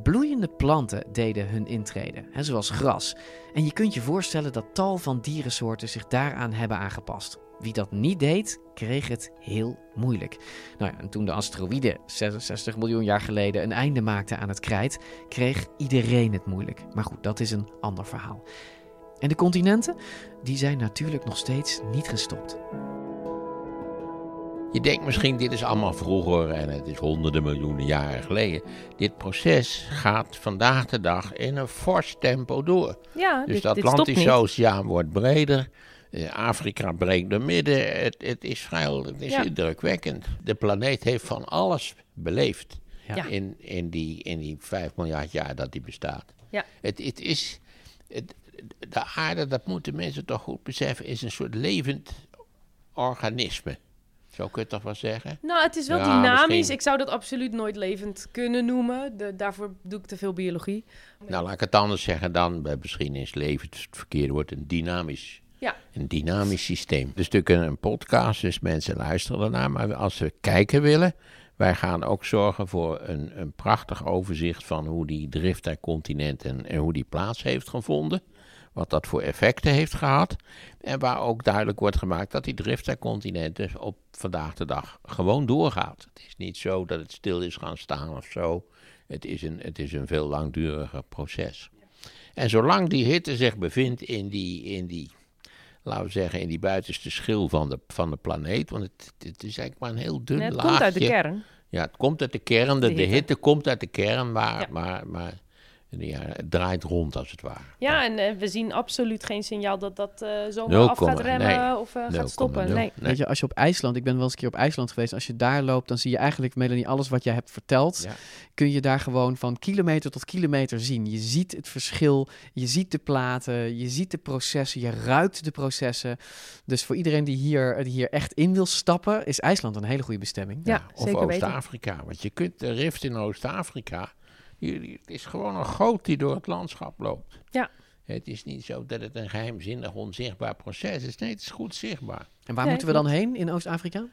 Bloeiende planten deden hun intrede, hè, zoals gras. En je kunt je voorstellen dat tal van dierensoorten zich daaraan hebben aangepast. Wie dat niet deed, kreeg het heel moeilijk. Nou ja, en toen de asteroïde 66 miljoen jaar geleden een einde maakte aan het krijt, kreeg iedereen het moeilijk. Maar goed, dat is een ander verhaal. En de continenten, die zijn natuurlijk nog steeds niet gestopt. Je denkt misschien, dit is allemaal vroeger en het is honderden miljoenen jaren geleden. Dit proces gaat vandaag de dag in een fors tempo door. Ja, dus dit- de dit stopt Atlantische niet. Oceaan wordt breder. Eh, Afrika breekt door midden. Het, het is vrij het is Ja. indrukwekkend. De planeet heeft van alles beleefd Ja. in, in, die, in die 5 miljard jaar dat die bestaat. Ja. Het, het is, het, de aarde, dat moeten mensen toch goed beseffen, is een soort levend organisme. Zo kun je het toch wel zeggen? Nou, het is wel Ja, dynamisch. misschien. Ik zou dat absoluut nooit levend kunnen noemen. De, daarvoor doe ik te veel biologie. Nou, laat ik het anders zeggen dan. Misschien is leven het verkeerde woord een dynamisch, Ja. een dynamisch systeem. Het is natuurlijk een, podcast, dus mensen luisteren ernaar. Maar als ze kijken willen, wij gaan ook zorgen voor een, een prachtig overzicht van hoe die drift der continenten en hoe die plaats heeft gevonden. Wat dat voor effecten heeft gehad. En waar ook duidelijk wordt gemaakt dat die drift der continenten op vandaag de dag gewoon doorgaat. Het is niet zo dat het stil is gaan staan of zo. Het is een, het is een veel langduriger proces. En zolang die hitte zich bevindt in die, in die laten we zeggen, in die buitenste schil van de, van de planeet. Want het, het is eigenlijk maar een heel dun Nee, het laagje. komt uit de kern. Ja, het komt uit de kern. De, De de hitte. hitte. komt uit de kern, maar, Ja. maar, maar ja, het draait rond als het ware. Ja, en eh, we zien absoluut geen signaal dat dat eh zomaar af gaat remmen nee. of eh, gaat stoppen. Nee. Weet je, als je op IJsland, ik ben wel eens een keer op IJsland geweest, als je daar loopt, dan zie je eigenlijk, Melanie, alles wat jij hebt verteld, Ja. kun je daar gewoon van kilometer tot kilometer zien. Je ziet het verschil, je ziet de platen, je ziet de processen, je ruikt de processen. Dus voor iedereen die hier, die hier echt in wil stappen, is IJsland een hele goede bestemming. Ja, Of zeker weten. Oost-Afrika. Want je kunt de rift in Oost-Afrika. Het is gewoon een goot die door het landschap loopt. Ja. Het is niet zo dat het een geheimzinnig, onzichtbaar proces is. Nee, het is goed zichtbaar. En waar Nee, moeten we dan heen in Oost-Afrika?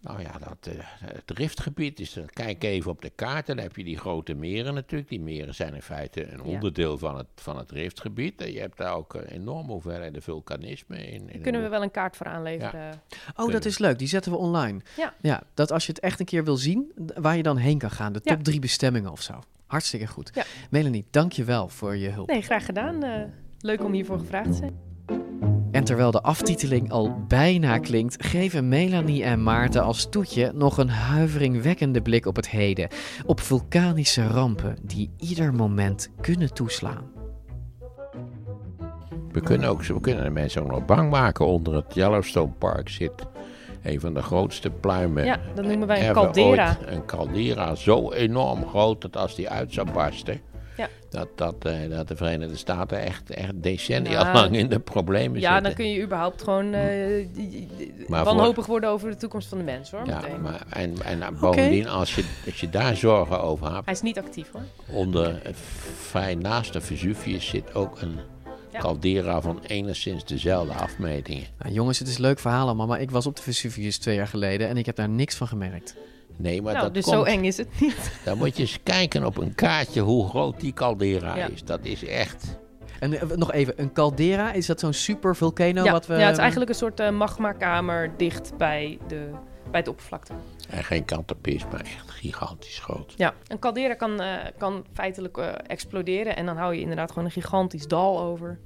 Nou ja, dat, eh, het riftgebied is. dan Kijk even op de kaart. Dan heb je die grote meren natuurlijk. Die meren zijn in feite een Ja. onderdeel van het, van het riftgebied. En je hebt daar ook een enorme hoeveelheden vulkanisme in. in Kunnen we wel een kaart voor aanleveren. Oh, Kunnen dat is leuk. Die zetten we online. Ja. Ja, dat als je het echt een keer wil zien, waar je dan heen kan gaan. De Ja. top drie bestemmingen of zo. Hartstikke goed. Ja. Melanie, dank je wel voor je hulp. Nee, graag gedaan. Eh, leuk om hiervoor gevraagd te zijn. En terwijl de aftiteling al bijna klinkt, geven Melanie en Maarten als toetje nog een huiveringwekkende blik op het heden. Op vulkanische rampen die ieder moment kunnen toeslaan. We kunnen, ook, we kunnen de mensen ook nog bang maken. Onder het Yellowstone Park zit een van de grootste pluimen. Ja, dat noemen wij een caldera. ooit. Een caldera, zo enorm groot dat als die uit zou barsten. Ja. Dat, dat, eh, dat de Verenigde Staten echt, echt decennia Ja. lang in de problemen Ja, zitten. dan kun je überhaupt gewoon eh, Maar wanhopig worden over de toekomst van de mens, hoor. Ja, meteen. maar, en, en bovendien, als je, als je daar zorgen over hebt, Hij is niet actief, hoor. onder eh, vrij naast de Vesuvius zit ook een Ja. caldera van enigszins dezelfde afmetingen. Nou, jongens, het is een leuk verhaal allemaal, maar ik was op de Vesuvius twee jaar geleden en ik heb daar niks van gemerkt. Nee, maar nou, dat dus komt, zo eng is het niet. Dan moet je eens kijken op een kaartje hoe groot die caldera Ja. is. Dat is echt... En eh, nog even, een caldera, is dat zo'n super volcano ja, wat we... ja, het is eigenlijk een soort eh, magmakamer dicht bij, de, bij het oppervlakte. En geen kattenpis, maar echt gigantisch groot. Ja, een caldera kan, eh, kan feitelijk eh, exploderen en dan hou je inderdaad gewoon een gigantisch dal over.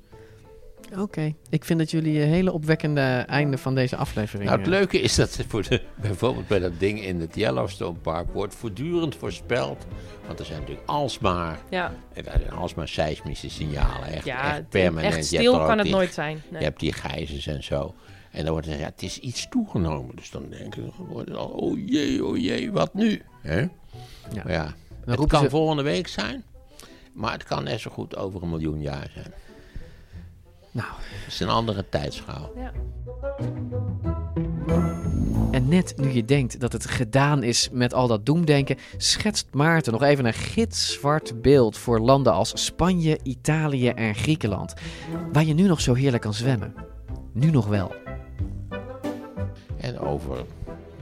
Oké, ik vind dat jullie een hele opwekkende einde van deze aflevering... Nou, het eh, leuke is dat voor de, bijvoorbeeld bij dat ding in het Yellowstone Park wordt voortdurend voorspeld. Want er zijn natuurlijk alsmaar, Ja. er zijn alsmaar seismische signalen. Echt, Ja, echt permanent. echt Je hebt stil kan het die- nooit zijn. Nee. Je hebt die gijzers en zo. En dan wordt er ja, het is iets toegenomen. Dus dan denken ze, oh jee, oh jee, wat nu? Hè? Ja. Maar ja, het kan ze- volgende week zijn, maar het kan net zo goed over een miljoen jaar zijn. Nou. Het is een andere tijdschaal. Ja. En net nu je denkt dat het gedaan is met al dat doemdenken, schetst Maarten nog even een gitzwart beeld voor landen als Spanje, Italië en Griekenland. Waar je nu nog zo heerlijk kan zwemmen. Nu nog wel. En over,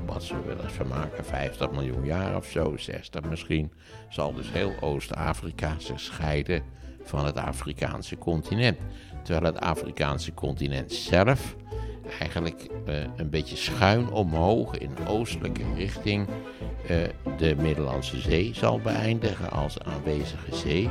wat ze willen vermaken, 50 miljoen jaar of zo, 60 misschien, zal dus heel Oost-Afrika zich scheiden van het Afrikaanse continent. Terwijl het Afrikaanse continent zelf eigenlijk eh, een beetje schuin omhoog in oostelijke richting eh, de Middellandse Zee zal beëindigen als aanwezige zee.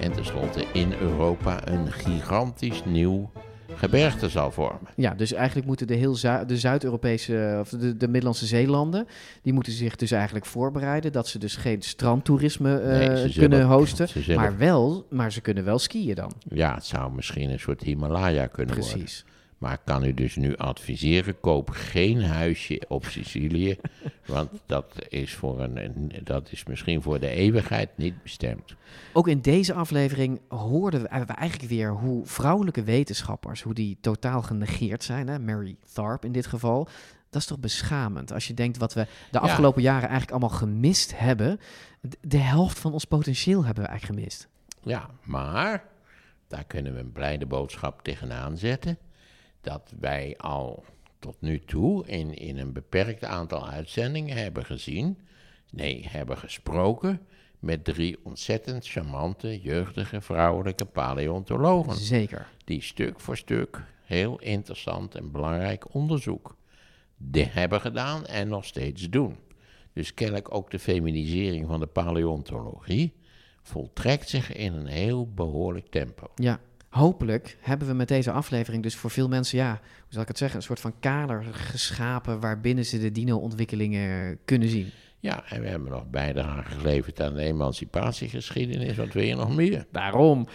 En tenslotte in Europa een gigantisch nieuw gebergte zal vormen. Ja, dus eigenlijk moeten de, heel Zu- de Zuid-Europese, of de, de Middellandse zeelanden, die moeten zich dus eigenlijk voorbereiden dat ze dus geen strandtoerisme eh, Nee, kunnen zullen- hosten, zullen- maar wel, maar ze kunnen wel skiën dan. Ja, het zou misschien een soort Himalaya kunnen worden. Precies. Maar ik kan u dus nu adviseren, koop geen huisje op Sicilië. want dat is, voor een, dat is misschien voor de eeuwigheid niet bestemd. Ook in deze aflevering hoorden we, eigenlijk weer hoe vrouwelijke wetenschappers, hoe die totaal genegeerd zijn. Hè? Mary Tharp in dit geval. Dat is toch beschamend als je denkt wat we de Ja. afgelopen jaren eigenlijk allemaal gemist hebben. De, de helft van ons potentieel hebben we eigenlijk gemist. Ja, maar daar kunnen we een blijde boodschap tegenaan zetten. Dat wij al tot nu toe in, in een beperkt aantal uitzendingen hebben gezien, nee, hebben gesproken met drie ontzettend charmante, jeugdige vrouwelijke paleontologen. Zeker. Die stuk voor stuk heel interessant en belangrijk onderzoek de hebben gedaan en nog steeds doen. Dus kennelijk ook de feminisering van de paleontologie voltrekt zich in een heel behoorlijk tempo. Ja, hopelijk hebben we met deze aflevering dus voor veel mensen, ja, hoe zal ik het zeggen, een soort van kader geschapen waarbinnen ze de dino-ontwikkelingen kunnen zien. Ja, en we hebben nog bijdrage geleverd aan de emancipatiegeschiedenis. Wat wil je nog meer? Daarom.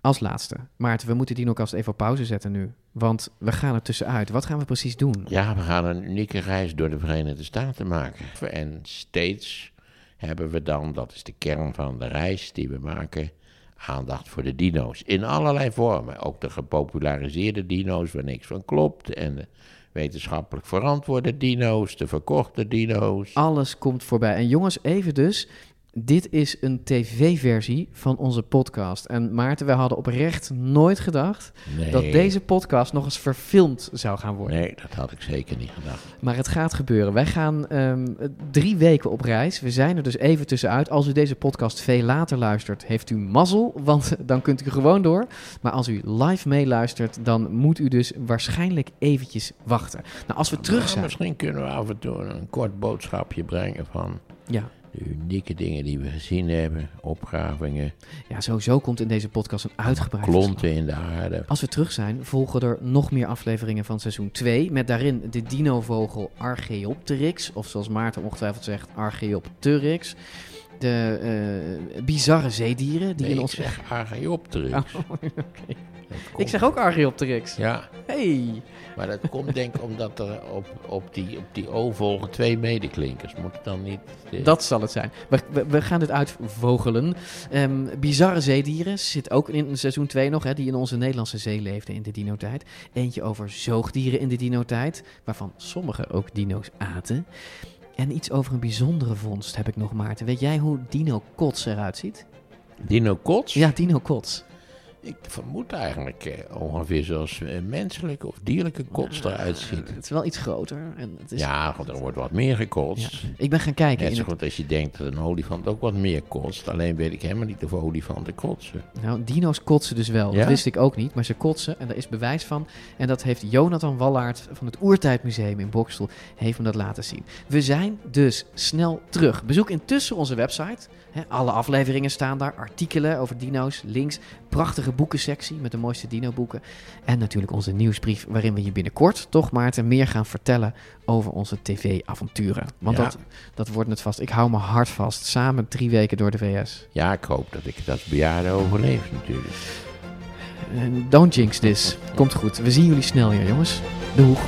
Als laatste, Maarten, we moeten DinoCast even op pauze zetten nu. Want we gaan er tussenuit. Wat gaan we precies doen? Ja, we gaan een unieke reis door de Verenigde Staten maken. En steeds hebben we dan, dat is de kern van de reis die we maken, aandacht voor de dino's. In allerlei vormen. Ook de gepopulariseerde dino's waar niks van klopt. En de wetenschappelijk verantwoorde dino's, de verkochte dino's. Alles komt voorbij. En jongens, even dus. Dit is een tv-versie van onze podcast. En Maarten, wij hadden oprecht nooit gedacht Nee. dat deze podcast nog eens verfilmd zou gaan worden. Nee, dat had ik zeker niet gedacht. Maar het gaat gebeuren. Wij gaan ehm, drie weken op reis. We zijn er dus even tussenuit. Als u deze podcast veel later luistert, heeft u mazzel, want dan kunt u gewoon door. Maar als u live meeluistert, dan moet u dus waarschijnlijk eventjes wachten. Nou, als we terug Maar zijn... Misschien kunnen we af en toe een kort boodschapje brengen van Ja. De unieke dingen die we gezien hebben. Opgravingen, Ja, sowieso komt in deze podcast een uitgebreid klonten in de aarde. Als we terug zijn, volgen er nog meer afleveringen van seizoen 2. Met daarin de dinovogel Archaeopteryx. Of zoals Maarten ongetwijfeld zegt, Archaeopteryx. De eh, bizarre zeedieren die Nee, in ik ons... zeg Archaeopteryx. Oh, oké. Ik zeg ook Archaeopteryx. Ja. Hey. Maar dat komt denk ik omdat er op, op, die, op die O volgen twee medeklinkers. Moet het dan niet... Dat zal het zijn. We, we, we gaan dit uitvogelen. Ehm, bizarre zeedieren zit ook in seizoen 2 nog, hè, die in onze Nederlandse zee leefden in de dinotijd. Eentje over zoogdieren in de dinotijd, waarvan sommige ook dino's aten. En iets over een bijzondere vondst heb ik nog, Maarten. Weet jij hoe Dino Kots eruit ziet? Dino Kots? Ja, Dino Kots. Ik vermoed eigenlijk eh, ongeveer zoals eh, menselijke of dierlijke kots eruit ziet. Het is wel iets groter. En het is... Ja, er wordt wat meer gekotst. Ik ben gaan kijken. Net in zo het- goed als je denkt dat een olifant ook wat meer kotst. Alleen weet ik helemaal niet of olifanten kotsen. Nou, dino's kotsen dus wel. Ja? Dat wist ik ook niet, maar ze kotsen en daar is bewijs van. En dat heeft Jonathan Wallaert van het Oertijdmuseum in Bokstel heeft me dat laten zien. We zijn dus snel terug. Bezoek intussen onze website. Alle afleveringen staan daar, artikelen over dino's, links, prachtige boekensectie met de mooiste dino-boeken. En natuurlijk onze nieuwsbrief waarin we je binnenkort, toch Maarten, meer gaan vertellen over onze tv-avonturen. Want Ja. dat, dat wordt het vast. Ik hou me hard vast. Samen drie weken door de VS. Ja, ik hoop dat ik als bejaarde overleef natuurlijk. Eh, Don't jinx this. Komt goed. We zien jullie snel hier, jongens. Doeg.